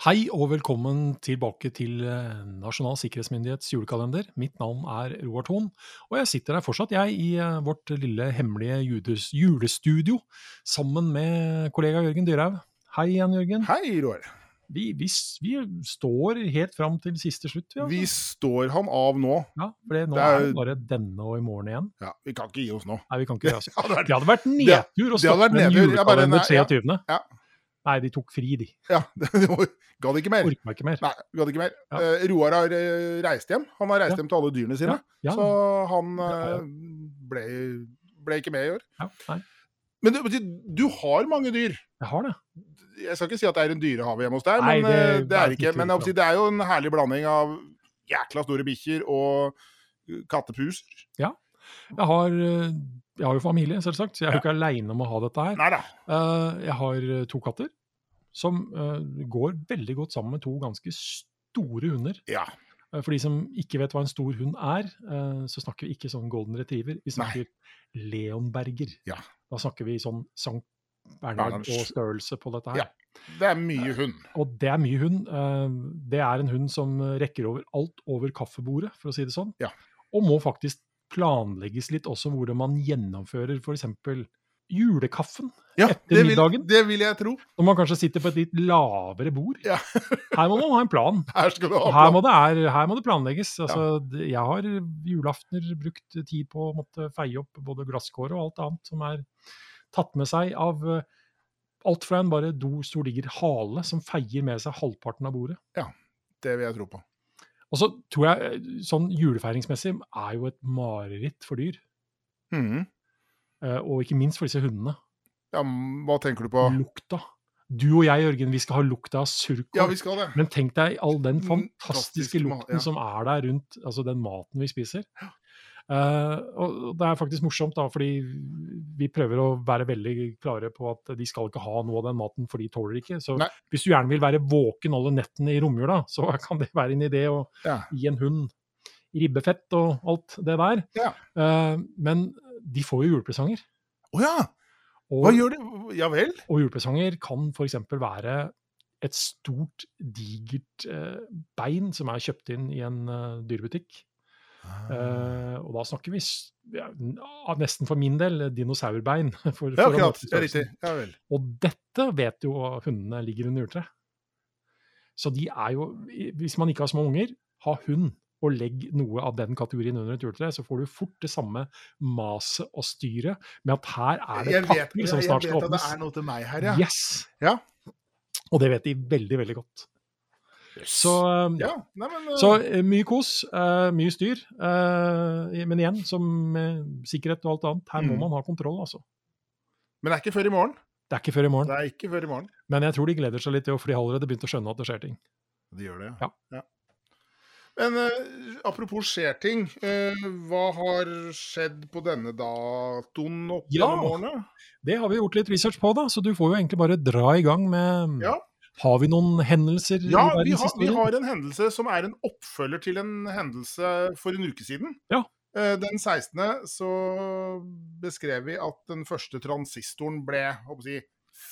Hei og velkommen tilbake til eh, Nasjonal sikkerhetsmyndighets julekalender. Mitt navn er Roar Thon, og jeg sitter her fortsatt, jeg, i eh, vårt lille hemmelige judes- julestudio sammen med kollega Jørgen Dyrhaug. Hei igjen, Jørgen. Hei, Roar. Vi, vi, vi står helt fram til siste slutt, vi. Vi Altså. står han av nå. Ja, for nå det er er- det bare denne og i morgen igjen. Ja, Vi kan ikke gi oss nå. Nei, vi kan ikke gi oss. Det hadde vært- Det hadde vært nedtur å stoppe en nedtur. Jeg julekalender 23. ja. 23. Ja. Nei, de tok fri, de. Ja, det ga Gadd ikke mer. Orker meg ikke mer. Nei, gadd ikke mer. Ja. Uh, Roar har eh, reist hjem. Han har reist Ja. hjem til alle dyrene sine. Ja, Så han eh, ble, ble ikke med i år. ja, nei, Men du, du har mange dyr. jeg har det. Jeg skal ikke si at det er en dyrehave hjemme hos deg, Nei, men det- det, det er det ikke. Men det er jo en herlig blanding av jækla store bikkjer og kattepuser. Ja. Jeg har, jeg har jo familie, selvsagt, så jeg er jo ikke aleine om å ha dette her. Neida. Eh, Jeg har eh, to katter som eh, går veldig godt sammen med to ganske store hunder. Ja. For de som ikke vet hva en stor hund er, så snakker vi ikke sånn golden retriever. Vi snakker leonberger. Ja. Da snakker vi sånn Sankt Bernhard og størrelse på dette her. Ja. Det er mye hund. Og det er mye hund. Det er en hund som rekker over alt over kaffebordet, for å si det sånn. Ja. Og må faktisk planlegges litt også hvordan man gjennomfører f.eks. julekaffen Ja, Etter det vil, middagen? det vil jeg tro. når man kanskje sitter på et litt lavere bord. Ja. Her må man ha en plan. Her skal du ha Og her plan. må det, er, her må det planlegges. Altså, ja. Jeg har julaftener brukt tid på å måtte feie opp både glasskår og alt annet som er tatt med seg av eh, alt fra en bare do, stor diger hale som feier med seg halvparten av bordet. Ja, Det vil jeg tro på. Og så tror jeg eh, sånn julefeiringsmessig er jo et mareritt for dyr. Mhm. eh, Og ikke minst for disse hundene. Ja, hva tenker du på? Lukta. Du og jeg, Jørgen, vi skal ha lukta av surkål. Ja, vi skal det. Men tenk deg all den Mm, fantastiske fantastisk lukten ja. som er der rundt altså den maten vi spiser. Uh, og det er faktisk morsomt, da, fordi vi prøver å være veldig klare på at de skal ikke ha noe av den maten, for de tåler ikke. Så Nei. hvis du gjerne vil være våken alle nettene i romjula, så kan det være en idé å Ja. gi en hund ribbefett og alt det der. Ja. Uh, men de får jo julepresanger. Å ja! Og, gjør de? Ja vel? og julepresanger kan f.eks. være et stort, digert uh, bein som er kjøpt inn i en uh, dyrebutikk. Eh, og da snakker vi ja, ah, nesten for min del dinosaurbein. For, ja, for å akkurat. måte Ja, størrelsen. riktig. Ja vel. Og dette vet jo hundene ligger under juletreet. Så de er jo Hvis man ikke har små unger, ha hund og legg noe av den kategorien under et juletre, så får du fort det samme maset og styret med at her er det pakker som snart skal åpnes. jeg vet at det er noe til meg her, ja. Yes! Ja. Og det vet de veldig, veldig godt. Så, um, ja. Nei, men, uh, så eh, mye kos, uh, mye styr. eh, men igjen, som sikkerhet og alt annet, her må Mm. man ha kontroll, altså. men det er ikke før i morgen. Det er ikke før i morgen. Det er ikke før i morgen. Men jeg tror de gleder seg litt, for de har allerede begynt å skjønne at det skjer ting. De gjør det, Ja. Men uh, apropos skjer ting. hva har skjedd på denne datoen opp Ja. gjennom årene? Det har vi gjort litt research på, da, så du får jo egentlig bare dra i gang med Ja. Har vi noen hendelser Ja, vi har, vi har en hendelse som er en oppfølger til en hendelse for en uke siden. Ja. Eh, Den 16. så beskrev vi at den første transistoren ble si,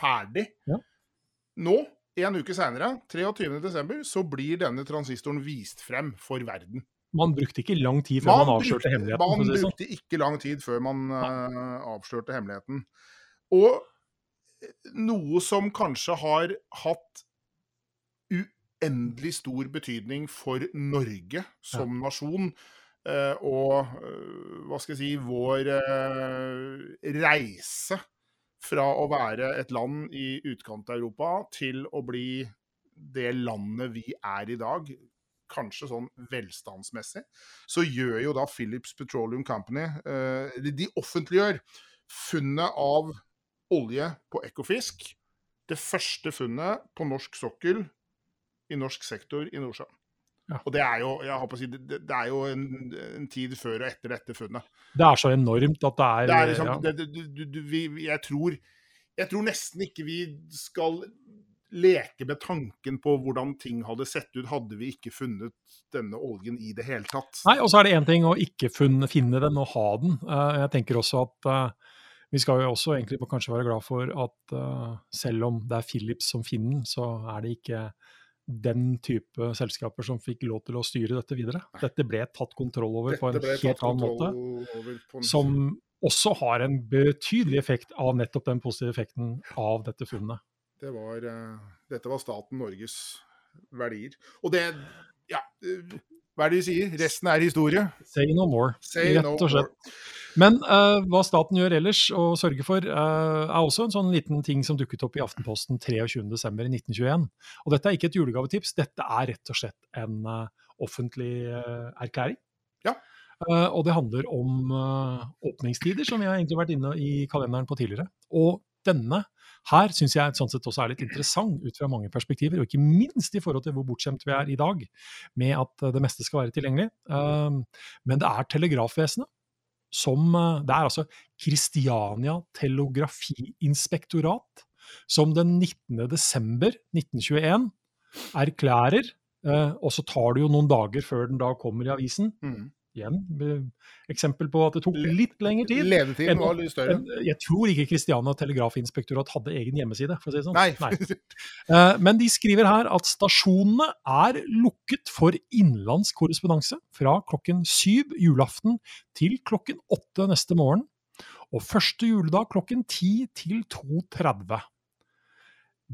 ferdig. Ja. Nå, en uke seinere, 23.12., så blir denne transistoren vist frem for verden. Man brukte ikke lang tid før man, avslørte brukte- hemmeligheten. Man sånn. brukte ikke lang tid før man uh, avslørte hemmeligheten. Og noe som kanskje har hatt uendelig stor betydning for Norge som nasjon, eh, og eh, hva skal jeg si vår eh, reise fra å være et land i utkant av Europa til å bli det landet vi er i dag, kanskje sånn velstandsmessig, så gjør jo da Philips Petroleum Company de- De offentliggjør funnet av olje på Ekofisk. Det første funnet på norsk sokkel i norsk sektor i Nordsjøen. Ja. Og det er jo jeg på å si, det, det er jo en, en tid før og etter dette funnet. Det er så enormt at det er, Det er liksom, ja. det, du, du, vi, jeg, tror, jeg tror nesten ikke vi skal leke med tanken på hvordan ting hadde sett ut hadde vi ikke funnet denne oljen i det hele tatt. Nei, og så er det én ting å ikke funne, finne den og ha den. Eh, jeg tenker også at eh, vi skal jo også egentlig kanskje være glad for at uh, selv om det er Philips som finner den, så er det ikke den type selskaper som fikk lov til å styre dette videre. Dette ble tatt kontroll over på en helt annen måte. Som også har en betydelig effekt av nettopp den positive effekten av dette funnet. Det var, uh, dette var staten Norges verdier. Og det Ja, hva er det de sier? Resten er historie. Say no more, Say rett no og slett. more. Men uh, hva staten gjør ellers og sørger for, uh, er også en sånn liten ting som dukket opp i Aftenposten 23.12.1921. Og dette er ikke et julegavetips, dette er rett og slett en uh, offentlig erklæring. Ja. Og det handler om åpningstider, som vi har egentlig vært inne i kalenderen på tidligere. Og denne her syns jeg sånn sett også er litt interessant ut fra mange perspektiver, og ikke minst i forhold til hvor bortskjemt vi er i dag med at det meste skal være tilgjengelig. Men det er Telegrafvesenet som eh, Det er altså Kristiania Telegrafiinspektorat som den 19. desember 1921 erklærer, eh, og så tar det jo noen dager før den da kommer i avisen. Mm. Igjen eh, eksempel på at det tok litt lengre tid. Levetiden enn- var litt større. Jeg tror ikke Kristiania Telegrafinspektorat hadde egen hjemmeside, for å si det sånn. Nei. Nei. Men de skriver her at stasjonene er lukket for innenlands korrespondanse fra klokken syv julaften til klokken åtte neste morgen, og første juledag klokken ti til 2.30.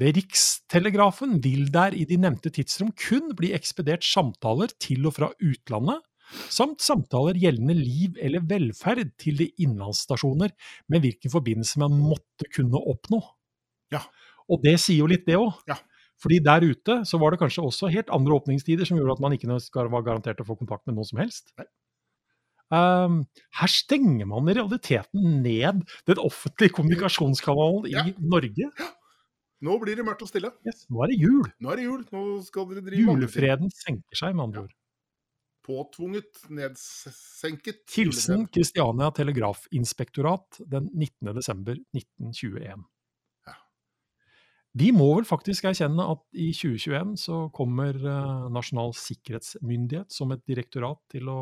Ved Rikstelegrafen vil der i de nevnte tidsrom kun bli ekspedert samtaler til og fra utlandet, samt samtaler gjeldende liv eller velferd til de innlandsstasjoner med hvilken forbindelse man måtte kunne oppnå. Ja. Og det sier jo litt, det òg. Ja. Fordi der ute så var det kanskje også helt andre åpningstider som gjorde at man ikke var garantert å få kontakt med noen som helst. Um, her stenger man i realiteten ned den offentlige kommunikasjonskanalen i Ja. Norge. Nå blir det mørkt og stille. Yes, nå er det jul. Nå er det jul. Nå skal dere drive. Julefreden senker seg, med andre ord. Påtvunget, nedsenket Hilsen. Kristiania Telegrafinspektorat den 19. desember 1921. Ja. Vi må vel faktisk erkjenne at i 2021 så kommer eh, Nasjonal sikkerhetsmyndighet som et direktorat til å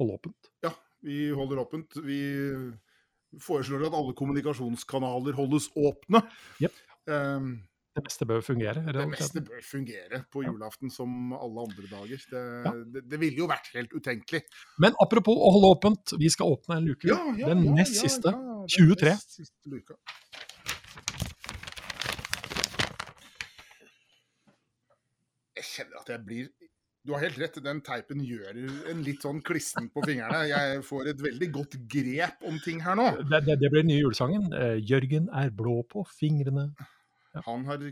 holde åpent. Ja, vi holder åpent. Vi foreslår at alle kommunikasjonskanaler holdes åpne. Yep. Ehm, Det meste bør fungere. det meste bør fungere på julaften som alle andre dager. Det, Ja. det, det ville jo vært helt utenkelig. Men apropos å holde åpent, vi skal åpne en luke. Ja, ja, den nest siste. den 23. nest siste luka. Jeg kjenner at jeg blir Du har helt rett, den teipen gjør en litt sånn klissen på fingrene. Jeg får et veldig godt grep om ting her nå. Det, det, det blir den nye julesangen. Eh, Jørgen er blå på fingrene. Han har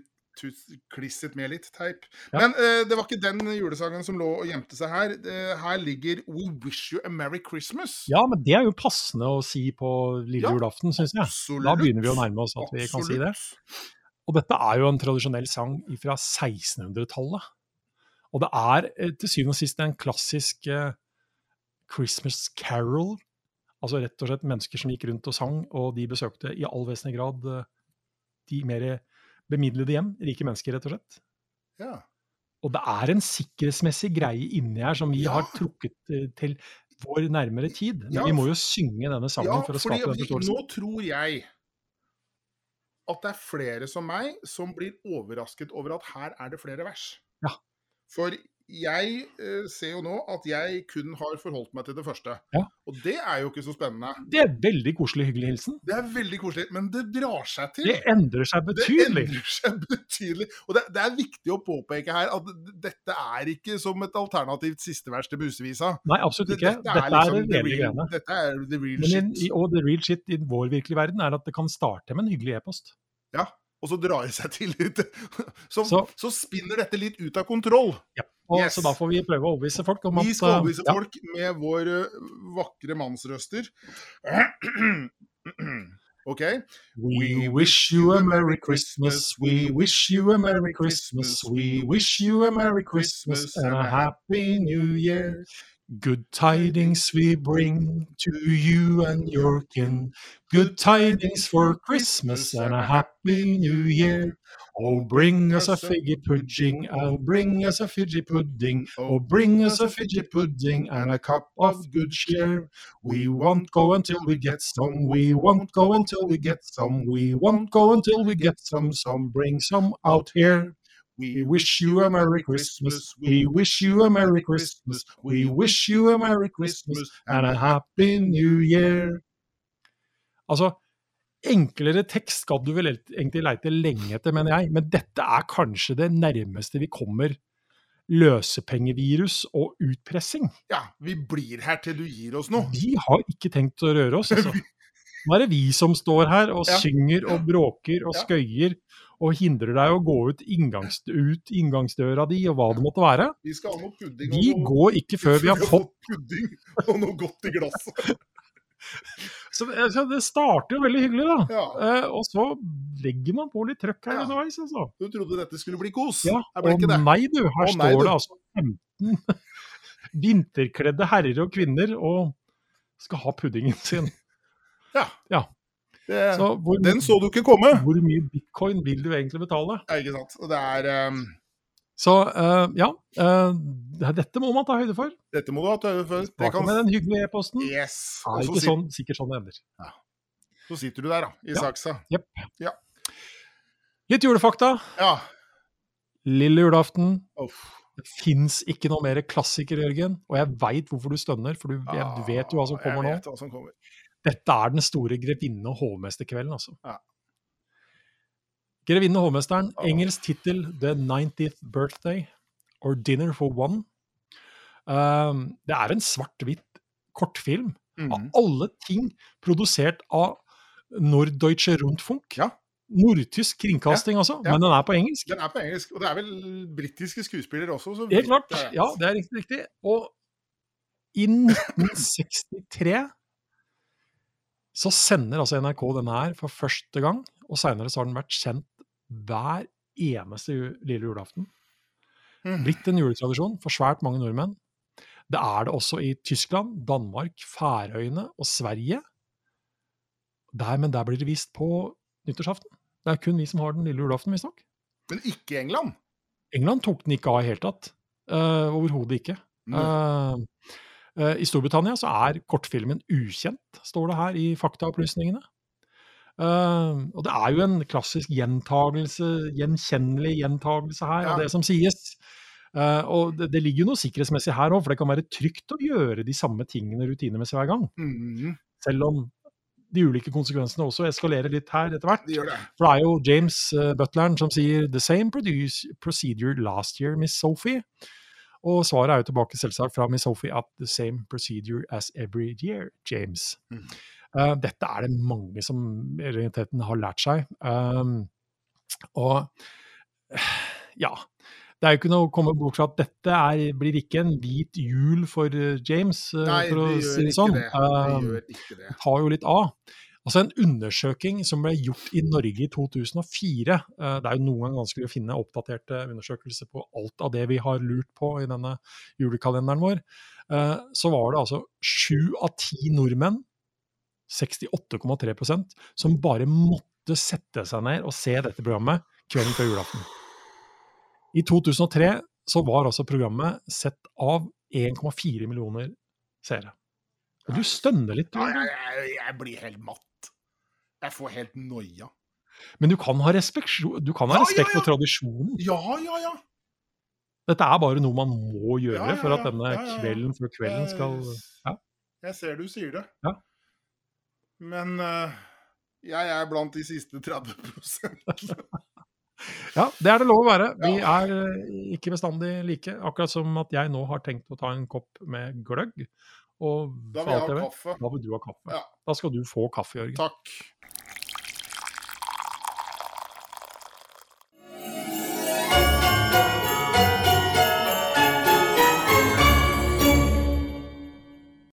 klisset med litt teip. Ja. Men uh, det var ikke den julesangen som lå og gjemte seg her. Uh, her ligger We Wish You a Merry Christmas. Ja, men det er jo passende å si på lille Ja, julaften, syns jeg. Absolutt. Da begynner vi å nærme oss at vi kan si det. Og dette er jo en tradisjonell sang fra 1600-tallet. Og det er eh, til syvende og sist en klassisk uh, Christmas carol. Altså rett og slett mennesker som gikk rundt og sang, og de besøkte i all vesentlig grad de mer bemidlede hjem. Rike mennesker, rett og slett. Ja. Og det er en sikkerhetsmessig greie inni her som vi Ja. har trukket eh, til vår nærmere tid. Men Ja, vi må jo synge denne sangen ja, for å skape den forståelsen. nå tror jeg at det er flere som meg som blir overrasket over at her er det flere vers. Ja. For jeg eh, ser jo nå at jeg kun har forholdt meg til det første. Ja. Og det er jo ikke så spennende. Det er veldig koselig, hyggelig hilsen. Det er veldig koselig, men det drar seg til. Det endrer seg betydelig. Det endrer seg betydelig. Og det, det er viktig å påpeke her at dette er ikke som et alternativt siste vers til Musevisa. Nei, absolutt ikke. Dette er, liksom det the reelle real, greiene. dette er the real Men shit. i, og the real shit i vår virkelige verden er at det kan starte med en hyggelig e-post. Ja, og så drar det seg til litt. Så, så, Så- spinner dette litt ut av kontroll. Og, Yes. Så da får vi prøve å overbevise folk om at Vi skal eh, overbevise ja, folk med våre vakre mannsrøster. OK? We wish you a Merry Christmas, we wish you a Merry Christmas, we wish you a Merry Christmas and a Happy New Year. Good mm-hmm. tidings we bring to you and your kin. Good tidings for Christmas and a Happy New Year. Oh, bring us a figgy pudding, oh, bring us a fidgy pudding, oh, bring us a fidgy pudding and a cup of good cheer. We won't go until we get some, we won't go until we get some, we won't go until we get some, some, bring some out here. We wish you a Merry Christmas. We wish you a Merry Christmas. We wish you a Merry Christmas and a Happy New Year. Altså, enklere tekst skal du vel egentlig leite lenge etter, mener jeg. Men dette er kanskje det nærmeste vi kommer løsepengevirus og utpressing. Ja, vi blir her til du gir oss noe. Vi har ikke tenkt å røre oss, altså. Nå er det vi som står her og Ja. synger og bråker og Ja. skøyer og hindrer deg å gå ut, inngangs, ut inngangsdøra di og hva det måtte være. Vi skal ha noe pudding Vi noe, går ikke før vi har fått pudding og noe godt i glasset. Så så, det starter jo veldig hyggelig, da. Ja, Eh, og så legger man på litt trøkk her Ja. underveis, altså. du trodde dette skulle bli kos? Ja, her ble og ikke det. nei du, her Å, nei, står du. det altså 15 vinterkledde herrer og kvinner og skal ha puddingen sin. Ja. Ja. Det, Så hvor, den så du ikke komme. hvor mye bitcoin vil du egentlig betale? Ja, ikke sant. Det er um... Så uh, ja, uh, dette må man ta høyde for. Dette må du ha ta høyde for. Det kan med den hyggelige e-posten. Yes. Det er ikke sånn, sikkert sånn det ender. så sitter du der, da, i Ja. saksa. Litt julefakta. Ja. Lille julaften. Uff. Det fins ikke noe mer klassiker, Jørgen. Og jeg veit hvorfor du stønner, for du, jeg, du vet jo hva som Ah, kommer nå. Dette er den store grevinne- og hovmesterkvelden, altså. Ja. Grevinne og hovmesteren, engelsk tittel The 90th Birthday, or Dinner for One. Um, det er en svart-hvitt kortfilm av Mhm. alle ting produsert av Norddeutsche Rundfunk. Ja. Nordtysk kringkasting, altså, ja. men den er på engelsk. Den er på engelsk, og det er vel britiske skuespillere også. Så Helt klart. Ja, det er riktig. riktig. Og i 1963 så sender altså NRK denne her for første gang, og seinere har den vært kjent hver eneste lille julaften. Mhm. Blitt en juletradisjon for svært mange nordmenn. Det er det også i Tyskland, Danmark, Færøyene og Sverige. Der, men der blir det vist på nyttårsaften. Det er kun vi som har den lille julaften, visstnok. Men ikke England. England tok den ikke av i hele tatt. Uh, Overhodet ikke. Mm. Eh, I Storbritannia så er kortfilmen ukjent, står det her i faktaopplysningene. Eh, og det er jo en klassisk gjentagelse, gjenkjennelig gjentagelse her Ja. av det som sies. Eh, og det, det ligger jo noe sikkerhetsmessig her òg, for det kan være trygt å gjøre de samme tingene rutinemessig hver gang. Mhm. Selv om de ulike konsekvensene også eskalerer litt her etter hvert. De det. For det er jo James uh, Butleren som sier 'The same procedure last year, Miss Sophie'. Og svaret er jo tilbake selvsagt fra Miss Sophie at 'the same procedure as every year, James'. Mm. Uh, dette er det mange som i realiteten har lært seg. Um, og ja. Det er jo ikke noe å komme bort fra at dette er, blir ikke en hvit jul for eh, James, Nei, for å si det sånn. det. De Um, gjør ikke det. tar jo litt av. Altså En undersøking som ble gjort i Norge i 2004 eh, Det er jo noen ganger vanskelig å finne oppdaterte undersøkelser på alt av det vi har lurt på i denne julekalenderen vår. eh, Så var det altså sju av ti nordmenn, 68,3% som bare måtte sette seg ned og se dette programmet kvelden før julaften. I 2003 så var altså programmet sett av 1,4 millioner seere. Og du stønner litt. Ja, jeg, jeg, jeg blir helt matt. Jeg får helt noia. Men du kan ha respekt, du kan ha Ja, ja, respekt ja. for tradisjonen. Ja, ja, ja. Dette er bare noe man må gjøre Ja, ja, for at denne Ja, ja, ja. kvelden før kvelden skal ja. Jeg ser du sier det. Ja. Men uh, jeg er blant de siste 30% Ja, det er det lov å være. Vi er eh, ikke bestandig like. Akkurat som at jeg nå har tenkt å ta en kopp med gløgg. Og Da vil jeg ha kaffe. da vil du ha kaffe. Ja. Da skal du få kaffe, Jørgen. Takk.